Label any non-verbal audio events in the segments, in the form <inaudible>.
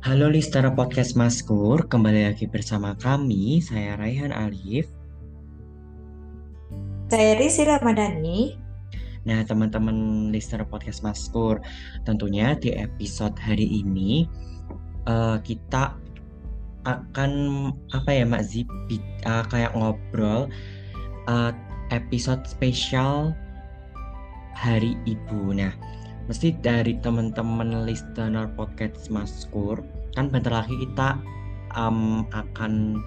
Halo listener podcast Maskur, kembali lagi bersama kami, saya Raihan Alif. Saya Risi Ramadhani. Nah, teman-teman listener podcast Maskur, tentunya di episode hari ini uh, kita akan apa ya Mak Zip uh, kayak ngobrol uh, episode spesial Hari Ibu. Nah, mesti dari teman-teman listener podcast Maskur kan bentar lagi kita um, akan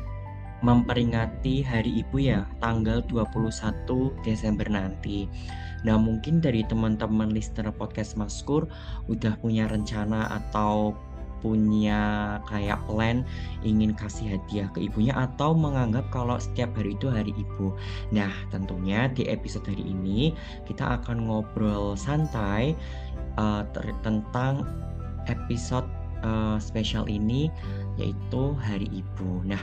memperingati Hari Ibu ya tanggal 21 Desember nanti. Nah mungkin dari teman-teman listener podcast Maskur udah punya rencana atau punya kayak plan ingin kasih hadiah ke ibunya atau menganggap kalau setiap hari itu hari ibu. Nah, tentunya di episode hari ini kita akan ngobrol santai uh, tentang episode uh, spesial ini yaitu Hari Ibu. Nah,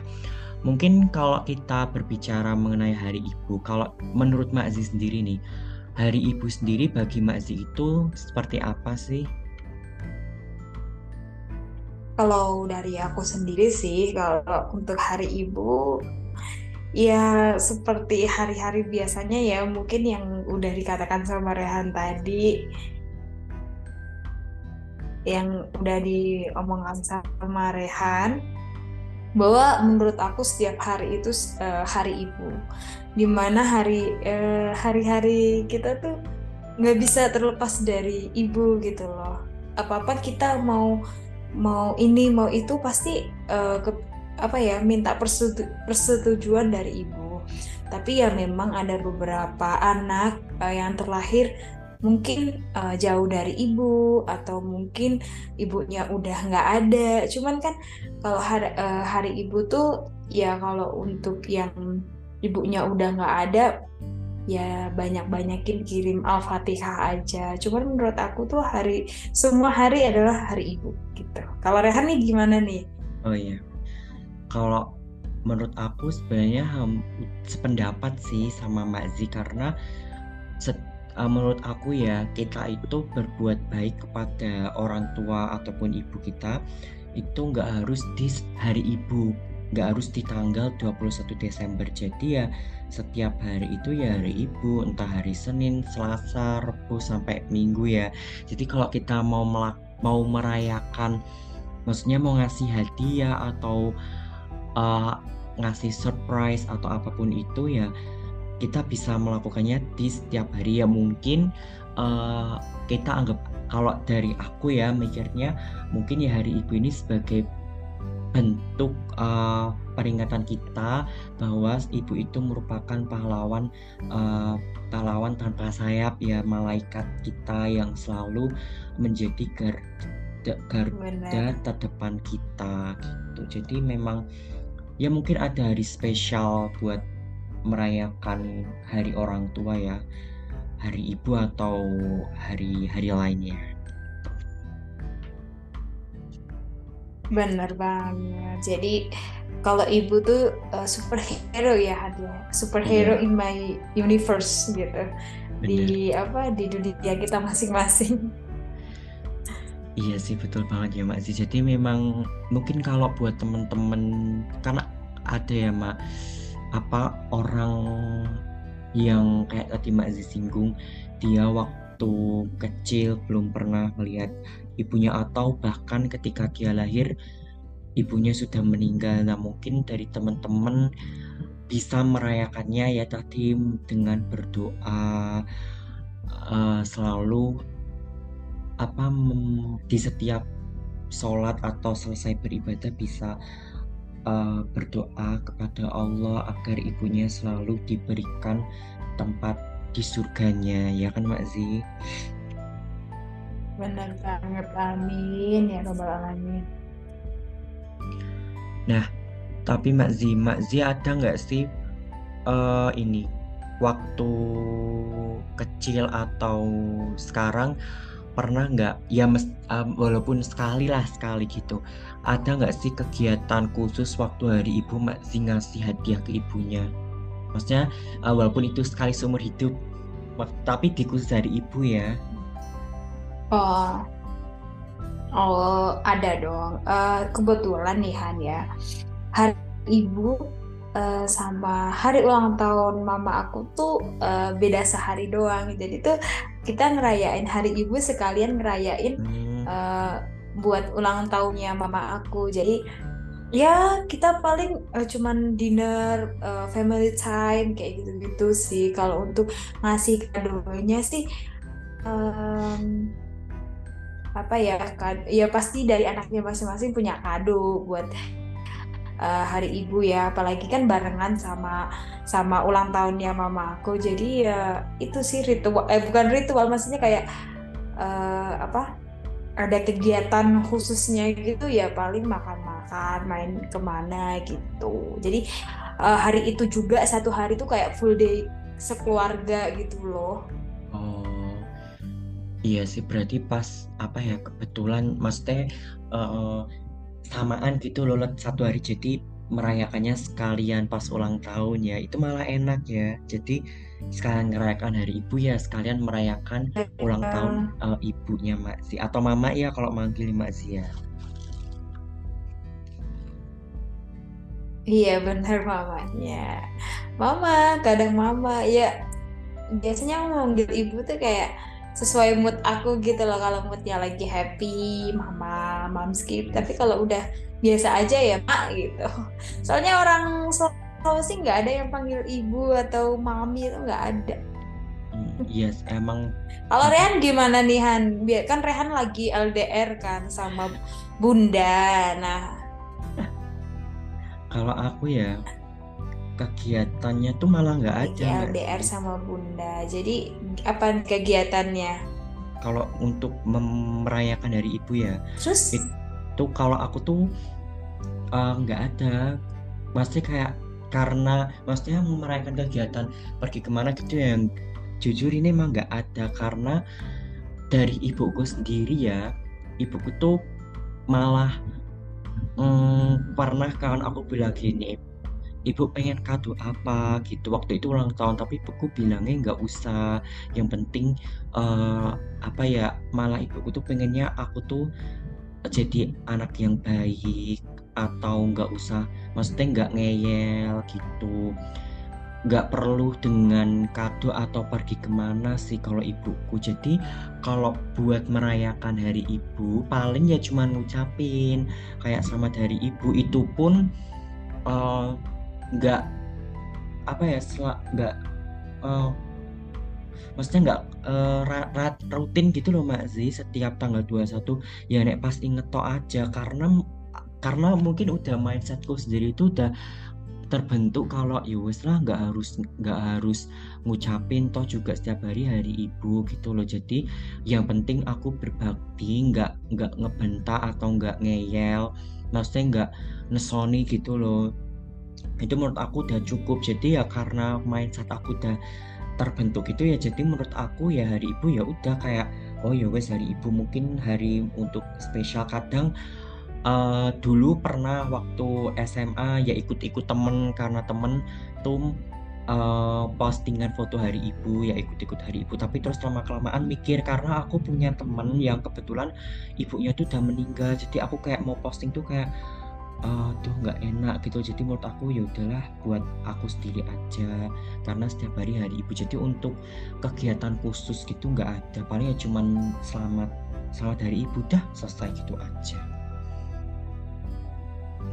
mungkin kalau kita berbicara mengenai Hari Ibu, kalau menurut Mak Zi sendiri nih, Hari Ibu sendiri bagi Mak Zi itu seperti apa sih? Kalau dari aku sendiri sih, kalau untuk Hari Ibu ya seperti hari-hari biasanya ya mungkin yang udah dikatakan sama Rehan tadi yang udah diomongkan sama Rehan bahwa menurut aku setiap hari itu uh, hari ibu. Di mana hari uh, hari-hari kita tuh nggak bisa terlepas dari ibu gitu loh. Apa apa kita mau mau ini mau itu pasti uh, ke, apa ya minta persetu, persetujuan dari ibu. Tapi ya memang ada beberapa anak uh, yang terlahir mungkin uh, jauh dari ibu atau mungkin ibunya udah nggak ada. Cuman kan kalau hari, uh, hari ibu tuh ya kalau untuk yang ibunya udah nggak ada ya banyak-banyakin kirim al-fatihah aja. Cuman menurut aku tuh hari semua hari adalah hari ibu gitu. Kalau Rehan nih gimana nih? Oh iya. Kalau menurut aku sebenarnya sependapat sih sama Mbak Zi karena uh, menurut aku ya kita itu berbuat baik kepada orang tua ataupun ibu kita itu nggak harus di hari ibu nggak harus di tanggal 21 Desember. Jadi ya setiap hari itu ya hari ibu entah hari Senin, Selasa, Rabu sampai Minggu ya. Jadi kalau kita mau melak mau merayakan maksudnya mau ngasih hadiah atau uh, ngasih surprise atau apa pun itu ya kita bisa melakukannya di setiap hari. Ya mungkin uh, kita anggap kalau dari aku ya mikirnya mungkin ya hari ibu ini sebagai bentuk uh, peringatan kita bahwa ibu itu merupakan pahlawan uh, pahlawan tanpa sayap ya malaikat kita yang selalu menjadi garda, garda terdepan kita gitu. Jadi memang ya mungkin ada hari spesial buat merayakan hari orang tua ya hari ibu atau hari-hari lainnya bener banget. Jadi kalau ibu tuh uh, superhero ya ada superhero yeah. in my universe gitu. Bener. di apa di dunia kita masing-masing. Iya sih betul banget ya Mak Jadi memang mungkin kalau buat temen-temen karena ada ya Mak apa orang yang kayak tadi Mbak Aziz singgung dia waktu kecil belum pernah melihat ibunya atau bahkan ketika dia lahir ibunya sudah meninggal. Nah mungkin dari teman-teman bisa merayakannya ya tadi dengan berdoa uh, selalu apa di setiap sholat atau selesai beribadah bisa uh, berdoa kepada Allah agar ibunya selalu diberikan tempat di surganya. Ya kan Mak Zi benar banget amin. Ya robbal alamin. Nah tapi Mak Zi Mak Zi ada nggak sih uh, ini waktu kecil atau sekarang pernah nggak? Ya mes, um, walaupun sekali lah sekali gitu. Ada nggak sih kegiatan khusus waktu hari ibu Mbak Zi ngasih hadiah ke ibunya? Maksudnya uh, walaupun itu sekali seumur hidup tapi di khusus hari ibu ya Oh, oh ada dong. Uh, kebetulan nih Han ya, hari ibu uh, sama hari ulang tahun mama aku tuh uh, beda sehari doang. Jadi tuh kita ngerayain hari ibu sekalian ngerayain hmm. uh, buat ulang tahunnya mama aku. Jadi ya kita paling uh, cuman dinner uh, family time kayak gitu-gitu sih. Kalau untuk ngasih kadonya sih. Um, apa ya kan ya pasti dari anaknya masing-masing punya kado buat uh, hari ibu ya. Apalagi kan barengan sama sama ulang tahunnya mama aku. Jadi ya itu sih ritual eh bukan ritual maksudnya kayak uh, apa ada kegiatan khususnya gitu ya paling makan-makan main ke mana gitu. Jadi uh, hari itu juga satu hari tuh kayak full day sekeluarga gitu loh Iya sih berarti pas apa ya kebetulan maksudnya uh, samaan gitu loh satu hari. Jadi merayakannya sekalian pas ulang tahun ya itu malah enak ya. Jadi sekalian merayakan hari ibu ya sekalian merayakan ulang tahun uh, ibunya Mak Zi atau mama ya kalau manggil Mak Zi ya iya benar mamanya mama kadang mama ya biasanya manggil ibu tuh kayak sesuai mood aku gitu loh kalau moodnya lagi happy mama mamski tapi kalau udah biasa aja ya mak gitu. Soalnya orang Sulawesi nggak ada yang panggil ibu atau mami itu nggak ada. Yes emang kalau Rehan gimana nih Han? Kan Rehan lagi LDR kan sama bunda. Nah. Kalau aku ya kegiatannya tuh malah nggak ada LDR sama bunda. Jadi apa kegiatannya? Kalau untuk merayakan hari ibu ya terus? itu kalau aku tuh eh, nggak uh, ada. Pasti kayak karena maksudnya merayakan kegiatan pergi ke mana gitu yang jujur ini emang nggak ada. Karena dari ibuku sendiri ya ibuku tuh malah hmm, pernah kawan aku bilang gini ibu pengen kado apa gitu. Waktu itu ulang tahun tapi ibuku bilangnya nggak usah. Yang penting uh, apa ya malah ibuku tuh pengennya aku tuh jadi anak yang baik atau nggak usah maksudnya nggak ngeyel gitu. Nggak perlu dengan kado atau pergi ke mana sih kalau ibuku. Jadi kalau buat merayakan hari ibu paling ya cuma ngucapin kayak selamat hari ibu. Itu pun uh, nggak apa ya nggak uh, maksudnya nggak uh, rat, rutin gitu loh Mak Zi setiap tanggal 21 ya nek pas inget to aja karena karena mungkin udah mindsetku sendiri itu udah terbentuk kalau ya wes lah nggak harus nggak harus ngucapin toh juga setiap hari hari ibu gitu loh. Jadi yang penting aku berbakti nggak nggak ngebentak atau nggak ngeyel maksudnya nggak nesoni gitu loh itu menurut aku udah cukup. Jadi ya karena mindset aku udah terbentuk itu ya jadi menurut aku ya hari ibu ya udah kayak oh ya wes hari ibu mungkin hari untuk spesial kadang uh, dulu pernah waktu SMA ya ikut-ikut temen karena temen tuh uh, postingan foto hari ibu ya ikut-ikut hari ibu. Tapi terus lama kelamaan mikir karena aku punya temen yang kebetulan ibunya tuh udah meninggal jadi aku kayak mau posting tuh kayak tuh nggak enak gitu. Jadi menurut aku ya udahlah buat aku sendiri aja. Karena setiap hari hari ibu. Jadi untuk kegiatan khusus gitu nggak ada. Paling ya cuman selamat selamat hari ibu. Dah selesai gitu aja.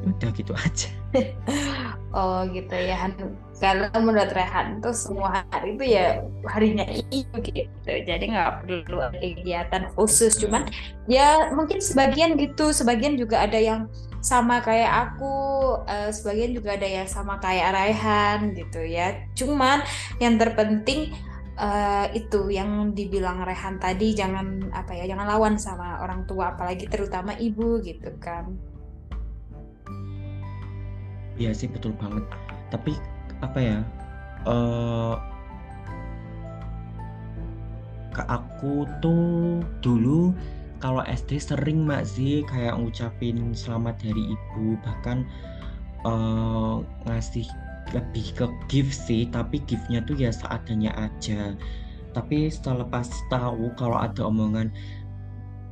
Udah gitu aja. <laughs> Oh gitu ya. Kalau menurut Rehan tuh semua hari itu ya harinya ibu gitu. Jadi nggak perlu kegiatan khusus. Cuman ya mungkin sebagian gitu. Sebagian juga ada yang sama kayak aku uh, sebagian juga ada yang sama kayak Raihan gitu ya. Cuman yang terpenting uh, itu yang dibilang Rehan tadi jangan apa ya jangan lawan sama orang tua apalagi terutama ibu gitu kan. Iya sih betul banget. Tapi apa ya uh, ke aku tuh dulu kalau SD sering Mak sih kayak ngucapin selamat hari ibu bahkan uh, ngasih lebih ke gift sih tapi giftnya tuh ya seadanya aja tapi setelah pas tahu kalau ada omongan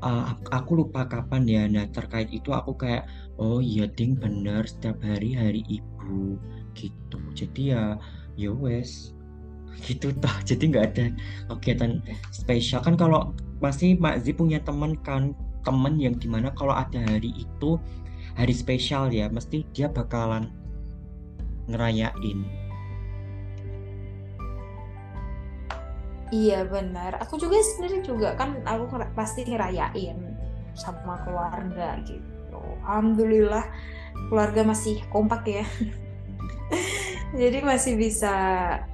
uh, aku lupa kapan ya. Nah, terkait itu aku kayak oh iya ding bener setiap hari hari ibu gitu. Jadi ya ya wes <laughs> gitu toh. Jadi nggak ada kegiatan spesial kan kalau pasti Mak Zi punya teman kan temen yang di mana kalau ada hari itu hari spesial ya mesti dia bakalan ngerayain Iya benar. Aku juga sendiri juga kan aku pasti ngerayain sama keluarga gitu. Alhamdulillah keluarga masih kompak ya. <laughs> Jadi masih bisa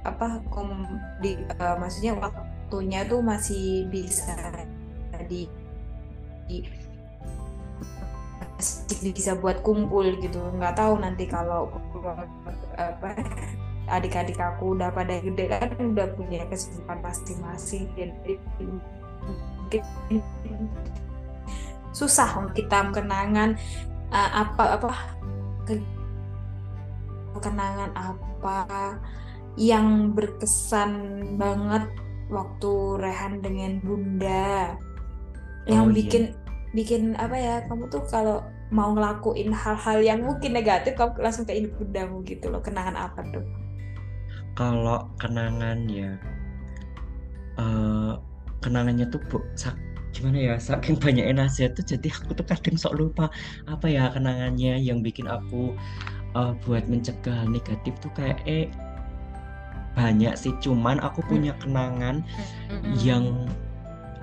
apa kom di uh, maksudnya waktunya tuh masih bisa di, di masih bisa buat kumpul gitu. Nggak tahu nanti kalau apa adik-adik aku udah pada gede kan udah punya kesibukan masing-masing jadi mungkin susah untuk kita kenangan uh, apa apa kenangan apa yang berkesan banget waktu Rehan dengan Bunda yang oh, iya. bikin iya. bikin apa ya kamu tuh kalau mau ngelakuin hal-hal yang mungkin negatif kamu langsung ke ibu bundamu gitu loh. Kenangan apa tuh? Kalau kenangan ya uh, kenangannya tuh bu, sak, gimana ya saking banyak nasihat tuh jadi aku tuh kadang sok lupa apa ya kenangannya yang bikin aku uh, buat mencegah negatif tuh kayak eh banyak sih. Cuman aku punya kenangan yang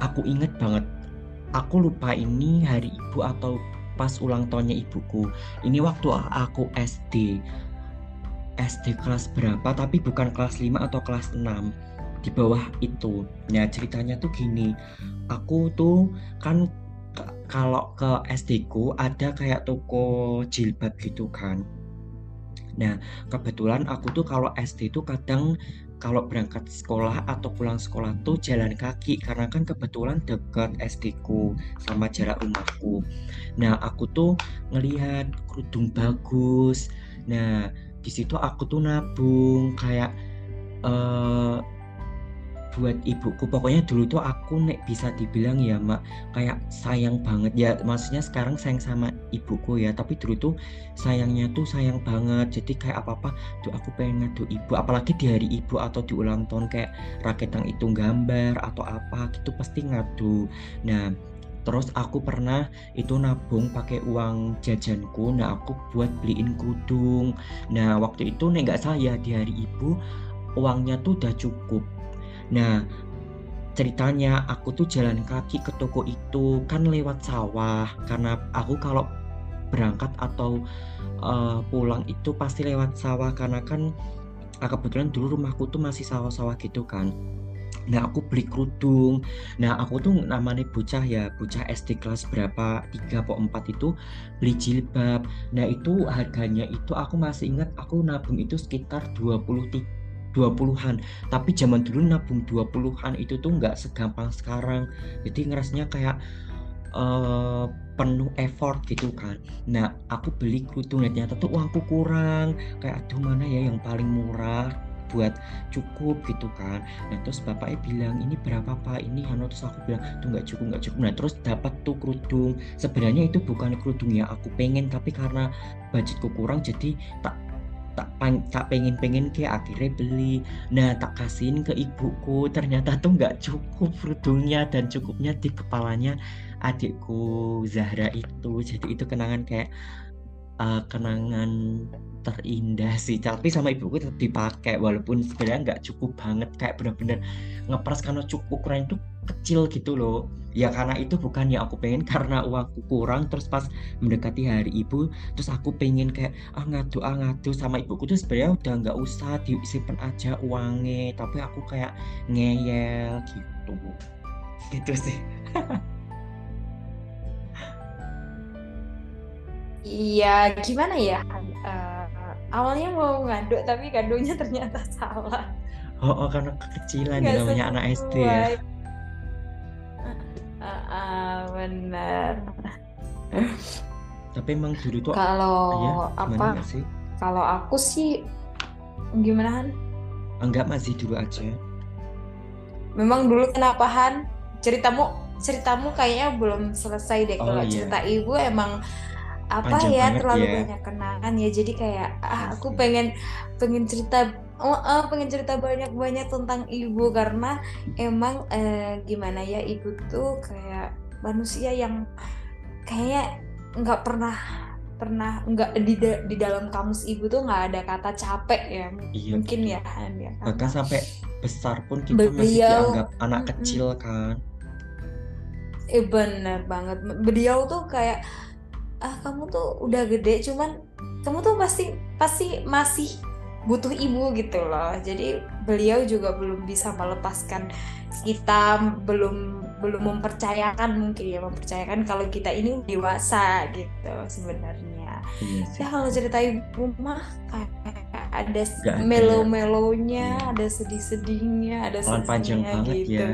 aku inget banget aku lupa ini hari ibu atau pas ulang tahunnya ibuku. Ini waktu aku SD SD kelas berapa tapi bukan kelas 5 atau kelas 6 di bawah itu. Nah ceritanya tuh gini. Aku tuh kan kalau ke SD ku ada kayak toko jilbab gitu kan. Nah kebetulan aku tuh kalau SD tuh kadang kalau berangkat sekolah atau pulang sekolah tuh jalan kaki karena kan kebetulan dekat SD ku sama jarak rumahku. Nah aku tuh ngelihat kerudung bagus. Nah di situ aku tuh nabung kayak uh, buat ibuku pokoknya dulu tuh aku nek bisa dibilang ya mak kayak sayang banget ya maksudnya sekarang sayang sama ibuku ya tapi dulu tuh sayangnya tuh sayang banget jadi kayak apa apa tuh aku pengen ngadu ibu apalagi di hari ibu atau di ulang tahun kayak raketang itu gambar atau apa gitu pasti ngadu nah Terus aku pernah itu nabung pakai uang jajanku. Nah aku buat beliin kudung. Nah waktu itu nih nggak salah ya di hari ibu uangnya tuh udah cukup. Nah ceritanya aku tuh jalan kaki ke toko itu kan lewat sawah karena aku kalau berangkat atau uh, pulang itu pasti lewat sawah karena kan kebetulan dulu rumahku tuh masih sawah-sawah gitu kan Nah aku beli kerudung. Nah aku tuh namanya bocah ya, bocah SD kelas berapa, 3 atau 4 itu beli jilbab. Nah itu harganya itu aku masih ingat aku nabung itu sekitar 20 20-an. Tapi zaman dulu nabung 20-an itu tuh nggak segampang sekarang. Jadi ngerasnya kayak uh, penuh effort gitu kan. Nah, aku beli kerudung ternyata tuh uangku kurang. Kayak aduh mana ya yang paling murah buat cukup gitu kan nah terus bapaknya bilang ini berapa pak ini Hano terus aku bilang tuh nggak cukup nggak cukup nah terus dapat tuh kerudung sebenarnya itu bukan kerudung yang aku pengen tapi karena budgetku kurang jadi tak tak tak pengen pengen ke akhirnya beli. Nah tak kasihin ke ibuku. Ternyata tuh nggak cukup kerudungnya dan cukupnya di kepalanya adikku Zahra itu. Jadi itu kenangan kayak uh, kenangan terindah sih. Tapi sama ibuku tetap dipakai walaupun sebenarnya nggak cukup banget. Kayak bener-bener ngepres karena cukup ukuran itu kecil gitu loh ya karena itu bukan yang aku pengen karena uangku kurang terus pas mendekati hari ibu terus aku pengen kayak ah ngadu ah ngadu sama ibuku tuh sebenarnya udah nggak usah disimpan aja uangnya tapi aku kayak ngeyel gitu gitu sih Iya, gimana ya? Uh, awalnya mau ngaduk tapi gadunya ternyata salah. Oh, oh karena kekecilan ya namanya anak SD ya. Uh, uh, benar. Tapi emang dulu tuh kalau ya, apa? Sih? Kalau aku sih gimana Han? Enggak masih dulu aja. Memang dulu kenapa Han? Ceritamu ceritamu kayaknya belum selesai deh Oh kalau iya, cerita ibu emang apa panjang ya terlalu ya. banyak kenangan ya jadi kayak ah aku pengen pengen cerita oh, eh, pengen cerita banyak-banyak tentang ibu karena emang eh, gimana ya ibu tuh kayak manusia yang kayaknya nggak pernah pernah nggak di da- di dalam kamus ibu tuh nggak ada kata capek ya Iya mungkin betul. ya Han ya Bahkan karena sampai besar pun kita masih beliau dianggap anak Mm-mm. kecil kan. eh bener banget beliau tuh kayak ah kamu tuh udah gede cuman kamu tuh pasti pasti masih butuh ibu gitu loh jadi beliau juga belum bisa melepaskan kita belum belum mempercayakan mungkin ya mempercayakan kalau kita ini dewasa gitu sebenarnya Iya ya kalau cerita ibu mah kayak ada ada. melo-melonya Iya. ada sedih-sedihnya ada panjang sedihnya banget gitu ya.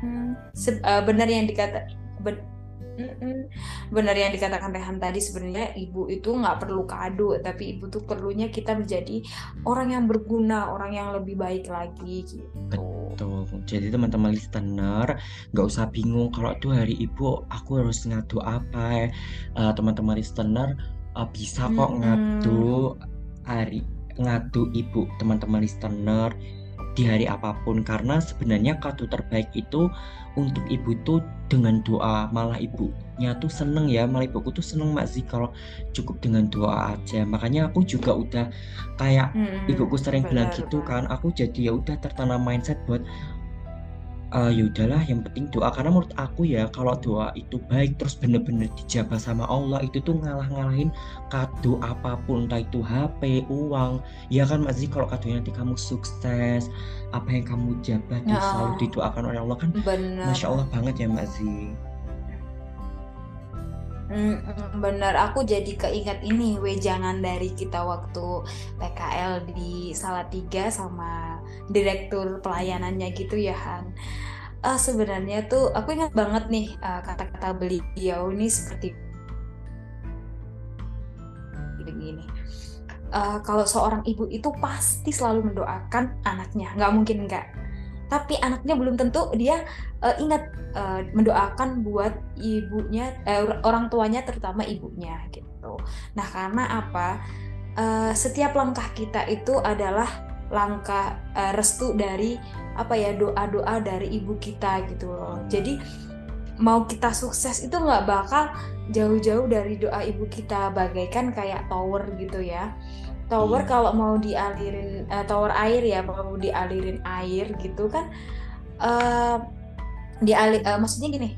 Hmm, se- eh, benar yang dikata ben- Mm-mm. benar yang dikatakan Rehan tadi sebenarnya ibu itu nggak perlu kado tapi ibu tuh perlunya kita menjadi orang yang berguna orang yang lebih baik lagi gitu Betul. Jadi teman-teman listener nggak usah bingung kalau tuh hari ibu aku harus ngadu apa. Eh, teman-teman listener eh, bisa kok ngadu hari ngadu ibu teman-teman listener di hari apa pun. Karena sebenarnya kado terbaik itu untuk ibu tuh dengan doa. Malah ibunya tuh seneng ya. Malah ibuku tuh seneng mak sih kalau cukup dengan doa aja. Makanya aku juga udah kayak Mm-mm. ibuku sering bilang benar gitu kan. Aku jadi ya udah tertanam mindset buat eh ya udahlah yang penting doa. Karena menurut aku ya kalau doa itu baik terus bener-bener dijabah sama Allah itu tuh ngalah-ngalahin kado apa pun entah itu HP, uang. Ya kan Mas Zi kalau kadonya nanti kamu sukses apa yang kamu jabat tuh selalu Ya, didoakan oleh Allah kan? Benar. Masya Allah banget ya Mbak Zi Mm-mm, benar aku jadi keinget ini wejangan dari kita waktu PKL di Salatiga sama direktur pelayanannya gitu ya Han Eh, sebenarnya tuh aku ingat banget nih eh, kata-kata beliau ini seperti begini. Eh, kalau seorang ibu itu pasti selalu mendoakan anaknya, nggak mungkin nggak. Tapi anaknya belum tentu dia eh, ingat eh, mendoakan buat ibunya, eh, orang tuanya terutama ibunya gitu. Nah karena apa? Eh, setiap langkah kita itu adalah langkah eh, restu dari apa ya doa-doa dari ibu kita gitu loh. Jadi mau kita sukses itu nggak bakal jauh-jauh dari doa ibu kita bagaikan kayak tower gitu ya. Tower Iya. kalau mau dialirin eh, tower air ya mau dialirin air gitu kan eh diali eh, maksudnya gini.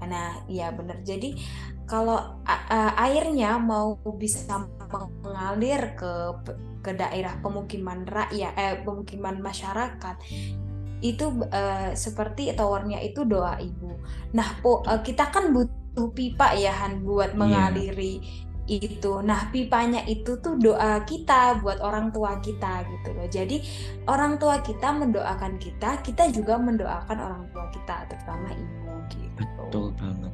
Nah, iya bener. Jadi kalau a- airnya mau bisa mengalir ke ke daerah pemukiman rakyat eh pemukiman masyarakat itu eh, seperti towernya itu doa ibu. Nah, po, eh, kita kan butuh pipa ya Han buat Iya. mengaliri itu. Nah, pipanya itu tuh doa kita buat orang tua kita gitu loh. Jadi orang tua kita mendoakan kita, kita juga mendoakan orang tua kita, terutama ibu gitu. Betul banget.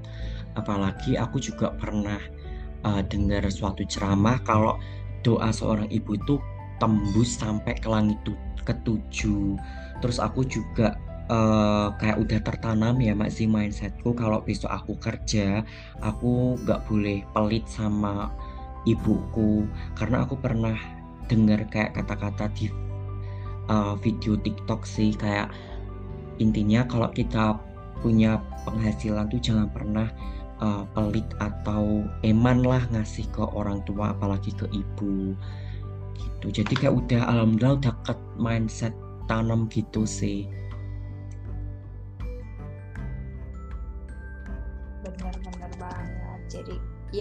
Apalagi aku juga pernah uh, dengar suatu ceramah kalau doa seorang ibu itu tembus sampai ke langit tu- ketujuh. Terus aku juga uh, kayak udah tertanam ya Mak sih mindsetku. Kalau besok aku kerja, aku nggak boleh pelit sama ibuku. Karena aku pernah dengar kayak kata-kata di uh, video TikTok sih kayak intinya kalau kita punya penghasilan tuh jangan pernah uh, pelit atau eman lah ngasih ke orang tua apalagi ke ibu. Gitu. Jadi kayak udah alhamdulillah udah ke mindset tanam gitu sih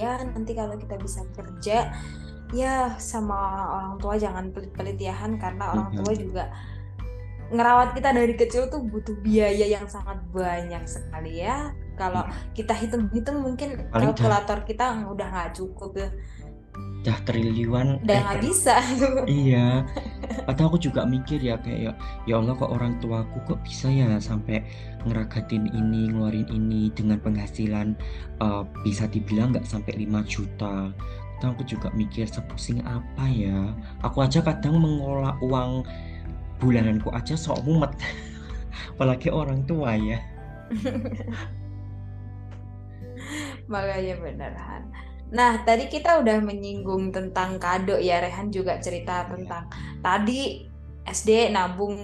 ya nanti kalau kita bisa kerja ya sama orang tua jangan pelit-pelit ya Han karena orang tua juga ngerawat kita dari kecil tuh butuh biaya yang sangat banyak sekali ya. Kalau kita hitung-hitung mungkin Paling kalkulator kita udah nggak cukup ya, udah triliunan udah eh, nggak ter- bisa. <laughs> iya. Atau aku juga mikir ya kayak ya, ya Allah kok orang tuaku kok bisa ya sampai ngeragatin ini ngeluarin ini dengan penghasilan eh, bisa dibilang nggak sampai 5 juta. Kadang aku juga mikir sepusing apa ya? Aku aja kadang mengolah uang bulananku aja sok mumet. <laughs> Apalagi orang tua ya. <laughs> Makanya beneran. Nah, tadi kita udah menyinggung tentang kado ya, Rehan juga cerita tentang tadi SD nabung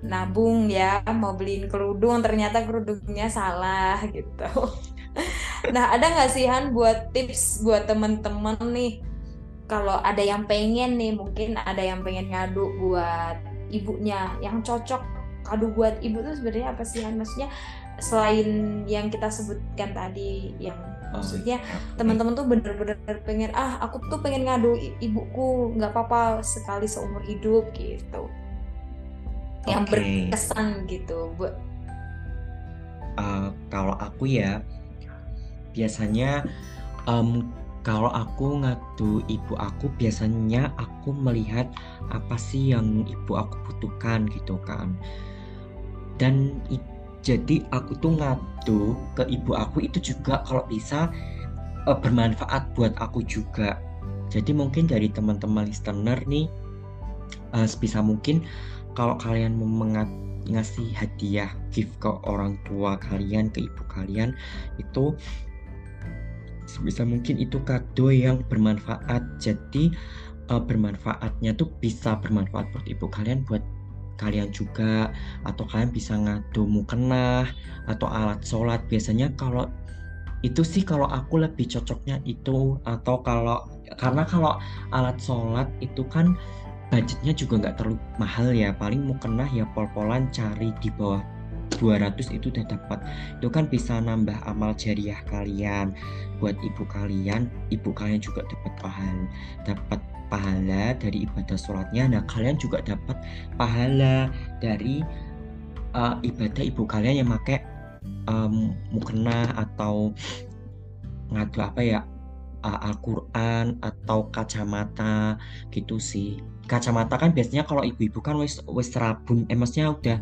nabung ya mau beliin kerudung ternyata kerudungnya salah gitu. <laughs> Nah, ada nggak sih Han buat tips buat temen-temen nih kalau ada yang pengen nih mungkin ada yang pengen ngadu buat ibunya yang cocok kado buat ibu tuh sebenarnya apa sih Han? Maksudnya selain yang kita sebutkan tadi yang maksudnya iya. teman-teman tuh bener-bener pengen ah aku tuh pengen ngadu ibuku nggak apa-apa sekali seumur hidup gitu yang okay. berkesan gitu buat uh, kalau aku ya biasanya um, kalau aku ngadu ibu aku biasanya aku melihat apa sih yang ibu aku butuhkan gitu kan dan jadi aku tuh ngadu ke ibu aku itu juga kalau bisa uh, bermanfaat buat aku juga. Jadi mungkin dari teman-teman listener nih uh, sebisa mungkin kalau kalian mau mengat ngasih hadiah gift ke orang tua kalian ke ibu kalian itu sebisa mungkin itu kado yang bermanfaat. Jadi uh, bermanfaatnya tuh bisa bermanfaat buat ibu kalian buat kalian juga atau kalian bisa ngadu mukena atau alat sholat. Biasanya kalau itu sih kalau aku lebih cocoknya itu atau kalau karena kalau alat sholat itu kan budgetnya juga nggak terlalu mahal ya. Paling mukena ya pol-polan cari di bawah 200 itu udah dapat. Itu kan bisa nambah amal jariah kalian. Buat ibu kalian ibu kalian juga dapat pahala dapat pahala dari ibadah sholatnya. Nah kalian juga dapat pahala dari uh, ibadah ibu kalian yang pakai um, mukena atau ngadu apa ya uh, Al-Quran atau kacamata gitu sih. Kacamata kan biasanya kalau ibu-ibu kan wis wis rabun eh udah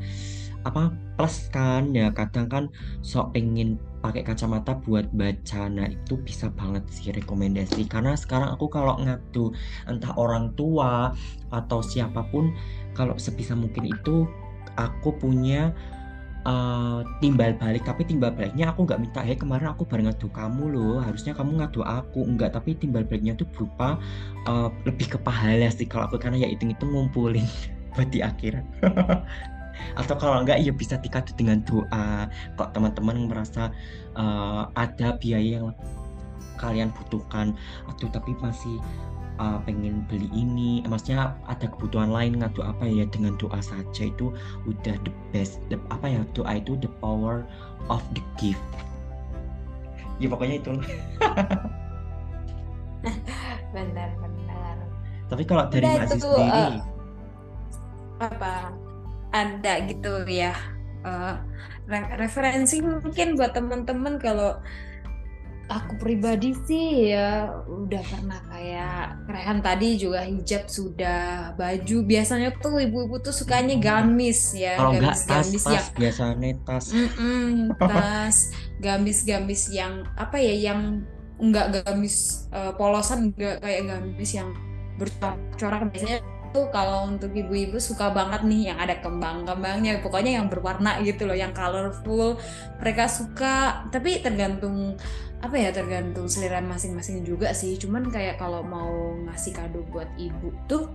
apa plus kan. Ya kadang kan sok pengen pakai kacamata buat baca. Nah itu bisa banget sih rekomendasi. Karena sekarang aku kalau ngadu entah orang tua atau siapa pun kalau sebisa mungkin itu aku punya uh, timbal balik. Tapi timbal baliknya aku nggak minta hey kemarin aku bareng ngadu kamu loh. Harusnya kamu ngadu aku. Enggak tapi timbal baliknya tuh berupa uh, lebih ke pahala sih kalau aku. Karena ya hitung itu ngumpulin <laughs> buat di akhirat <laughs> atau kalau enggak ya bisa dikasih dengan doa. Kok teman-teman merasa uh, ada biaya yang kalian butuhkan? Atau tapi masih uh, pengen beli ini. Maksudnya ada kebutuhan lain ngadu apa ya dengan doa saja itu udah the best the, apa ya doa itu the power of the gift. Ya pokoknya itu. <laughs> Benar benar tapi kalau dari Mbak sendiri uh, apa ada gitu ya. Uh, referensi mungkin buat teman-teman kalau aku pribadi sih ya udah pernah kayak Rehan tadi juga hijab sudah baju biasanya tuh ibu-ibu tuh sukanya gamis ya kalau gamis tas, gamis tas, yang biasanya tas. Mm -mm, tas gamis-gamis yang apa ya yang enggak gamis uh, polosan enggak kayak gamis yang bercorak biasanya tuh kalau untuk ibu-ibu suka banget nih yang ada kembang-kembangnya pokoknya yang berwarna gitu loh yang colorful mereka suka. Tapi tergantung apa ya tergantung selera masing-masing juga sih. Cuman kayak kalau mau ngasih kado buat ibu tuh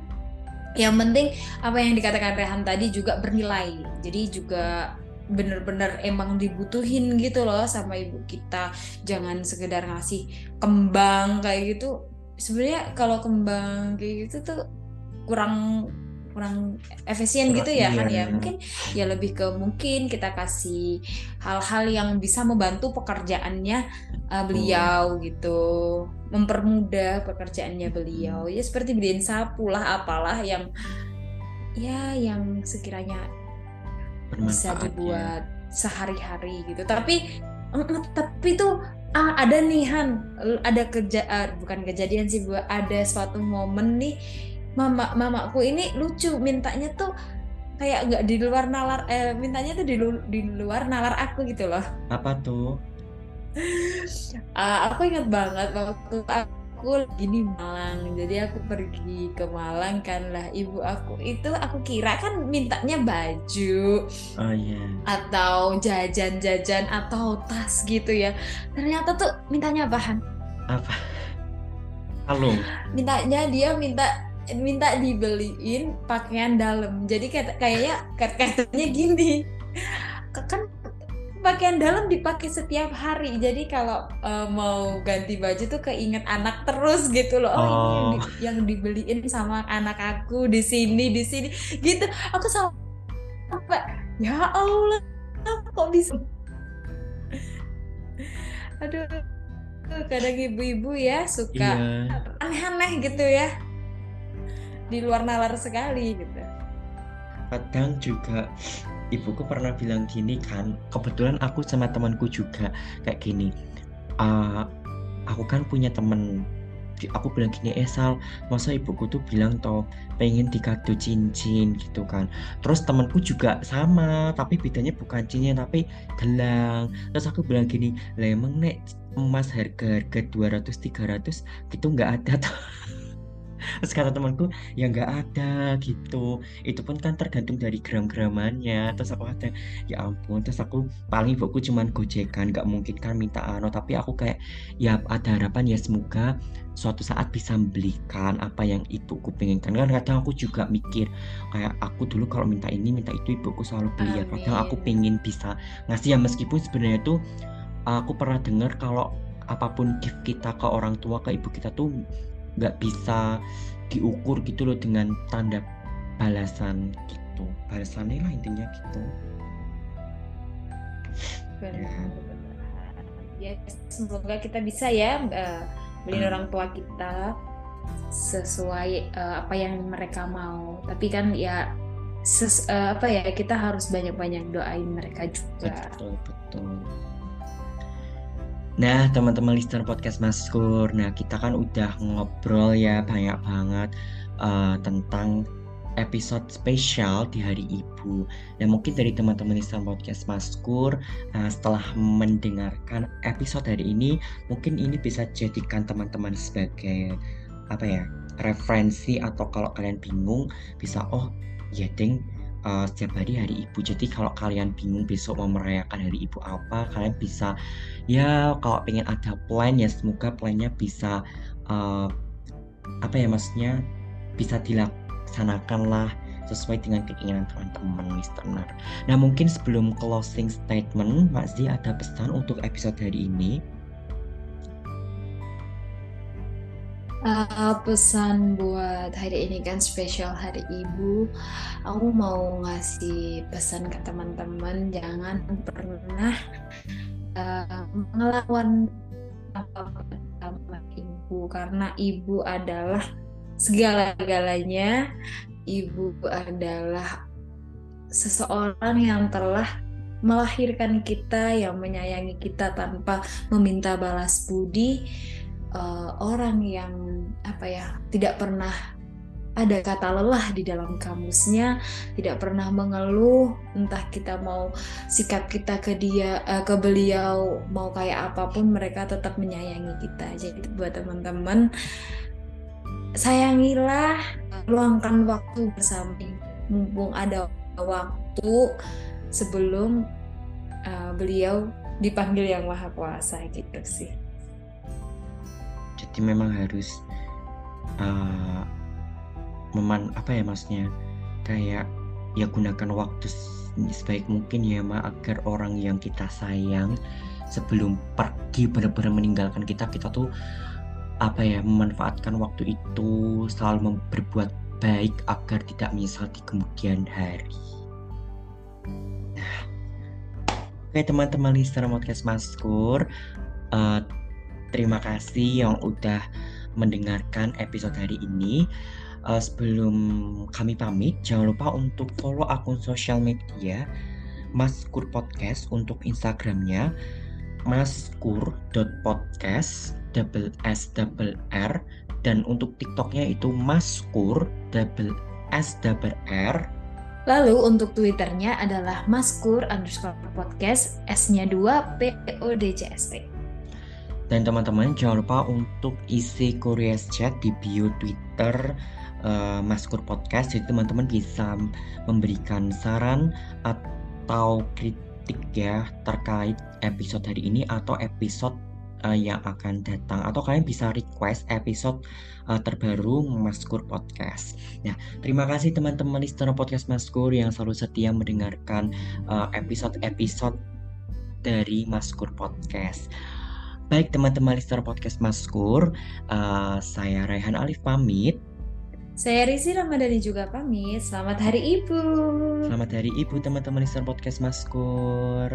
yang penting apa yang dikatakan Rehan tadi juga bernilai. Jadi juga bener-bener emang dibutuhin gitu loh sama ibu kita. Jangan sekedar ngasih kembang kayak gitu. Sebenarnya kalau kembang kayak gitu tuh kurang kurang efisien gitu ya kan ya. mungkin ya lebih ke mungkin kita kasih hal-hal yang bisa membantu pekerjaannya uh, beliau gitu. Mempermudah pekerjaannya beliau. Ya seperti beliin sapu lah apalah yang ya yang sekiranya bisa dibuat ya. sehari-hari gitu. Tapi tapi tuh ah, ada nih Han ada kerja uh, bukan kejadian sih buat ada suatu momen nih mama mamaku ini lucu mintanya tuh kayak nggak di luar nalar eh mintanya tuh di, lu, di luar nalar aku gitu loh. Apa tuh? Uh, <laughs> aku ingat banget waktu aku aku gini Malang. Jadi aku pergi ke Malang kan. Lah ibu aku itu aku kira kan mintanya baju oh iya. atau jajan-jajan atau tas gitu ya. Ternyata tuh mintanya bahan. Apa? Kalung. Mintanya dia minta minta dibeliin pakaian dalam. Jadi kayak kayaknya katanya gini. Kan pakaian dalam dipakai setiap hari. Jadi kalau uh, mau ganti baju tuh keinget anak terus gitu loh. Oh, oh. ini yang, di, oh. yang dibeliin sama anak aku di sini di sini. Gitu. Aku sama apa ya Allah kok bisa? Aduh kadang ibu-ibu ya suka iya. aneh-aneh gitu ya di luar nalar sekali gitu. Kadang juga ibuku pernah bilang gini kan kebetulan aku sama temanku juga kayak gini uh, aku kan punya temen. Aku bilang gini eh masa ibuku tuh bilang toh pengen dikado cincin gitu kan? Terus temanku juga sama tapi bedanya bukan cincin tapi gelang. Terus aku bilang gini lah nek emas harga-harga 200 300 gitu nggak ada <laughs> terus kata temanku ya nggak ada gitu. Itu pun kan tergantung dari gram-gramannya. Terus aku kata ya ampun terus aku paling ibuku cuman gojekan nggak mungkin kan minta ano. Tapi aku kayak ya ada harapan ya semoga suatu saat bisa membelikan apa yang ibuku pengen kan kadang aku juga mikir kayak aku dulu kalau minta ini minta itu ibuku selalu beli ya. Kadang aku pengen bisa ngasih ya. Meskipun sebenarnya tuh aku pernah dengar kalau apa pun gift kita ke orang tua ke ibu kita tuh nggak bisa diukur gitu loh dengan tanda balasan gitu. Balasannya lah intinya gitu. Benar, ya. ya semoga kita bisa ya uh, beliin hmm. orang tua kita sesuai uh, apa yang mereka mau. Tapi kan ya ses, uh, apa ya kita harus banyak-banyak doain mereka juga. Betul betul Nah, teman-teman listener podcast Maskur, nah kita kan udah ngobrol ya banyak banget uh, tentang episode spesial di Hari Ibu. Nah, mungkin dari teman-teman listener podcast Maskur, uh, setelah mendengarkan episode hari ini, mungkin ini bisa jadikan teman-teman sebagai apa ya referensi atau kalau kalian bingung bisa oh ya ding uh, setiap hari hari ibu jadi kalau kalian bingung besok mau merayakan hari ibu apa kalian bisa ya kalau pengen ada plan ya semoga plannya bisa uh, apa ya maksudnya bisa dilaksanakan lah sesuai dengan keinginan teman-teman listener. Nah mungkin sebelum closing statement, Zi ada pesan untuk episode hari ini. Uh, pesan buat hari ini kan spesial hari ibu. Aku mau ngasih pesan ke teman-teman jangan pernah uh, melawan apa ibu karena ibu adalah segala-galanya. Ibu adalah seseorang yang telah melahirkan kita yang menyayangi kita tanpa meminta balas budi. Uh, orang yang apa ya tidak pernah ada kata lelah di dalam kamusnya, tidak pernah mengeluh, entah kita mau sikap kita ke dia, uh, ke beliau mau kayak apa pun, mereka tetap menyayangi kita. Jadi buat teman-teman, sayangilah, luangkan waktu bersama, mumpung ada waktu sebelum uh, beliau dipanggil yang maha kuasa gitu sih jadi memang harus uh, meman apa ya masnya kayak ya gunakan waktu sebaik mungkin ya ma agar orang yang kita sayang sebelum pergi benar-benar meninggalkan kita kita tuh apa ya memanfaatkan waktu itu selalu berbuat baik agar tidak menyesal di kemudian hari. Nah, oke teman-teman listener podcast Maskur, uh, Terima kasih yang udah mendengarkan episode hari ini. Uh, sebelum kami pamit, jangan lupa untuk follow akun sosial media Maskur Podcast untuk Instagramnya maskur.podcast double s double r dan untuk TikToknya itu maskur double s double r Lalu untuk Twitternya adalah maskur underscore podcast S-nya 2 P O D C S T. Dan teman-teman jangan lupa untuk isi Curious Chat di bio Twitter uh, Maskur Podcast. Jadi teman-teman bisa memberikan saran atau kritik ya terkait episode hari ini atau episode uh, yang akan datang atau kalian bisa request episode uh, terbaru Maskur Podcast. Nah, terima kasih teman-teman listener podcast Maskur yang selalu setia mendengarkan episode-episode uh, dari Maskur Podcast. Baik teman-teman listener podcast Maskur, uh, saya Raihan Alif pamit. Saya Rizi Ramadhani juga pamit. Selamat Hari Ibu. Selamat Hari Ibu teman-teman listener podcast Maskur.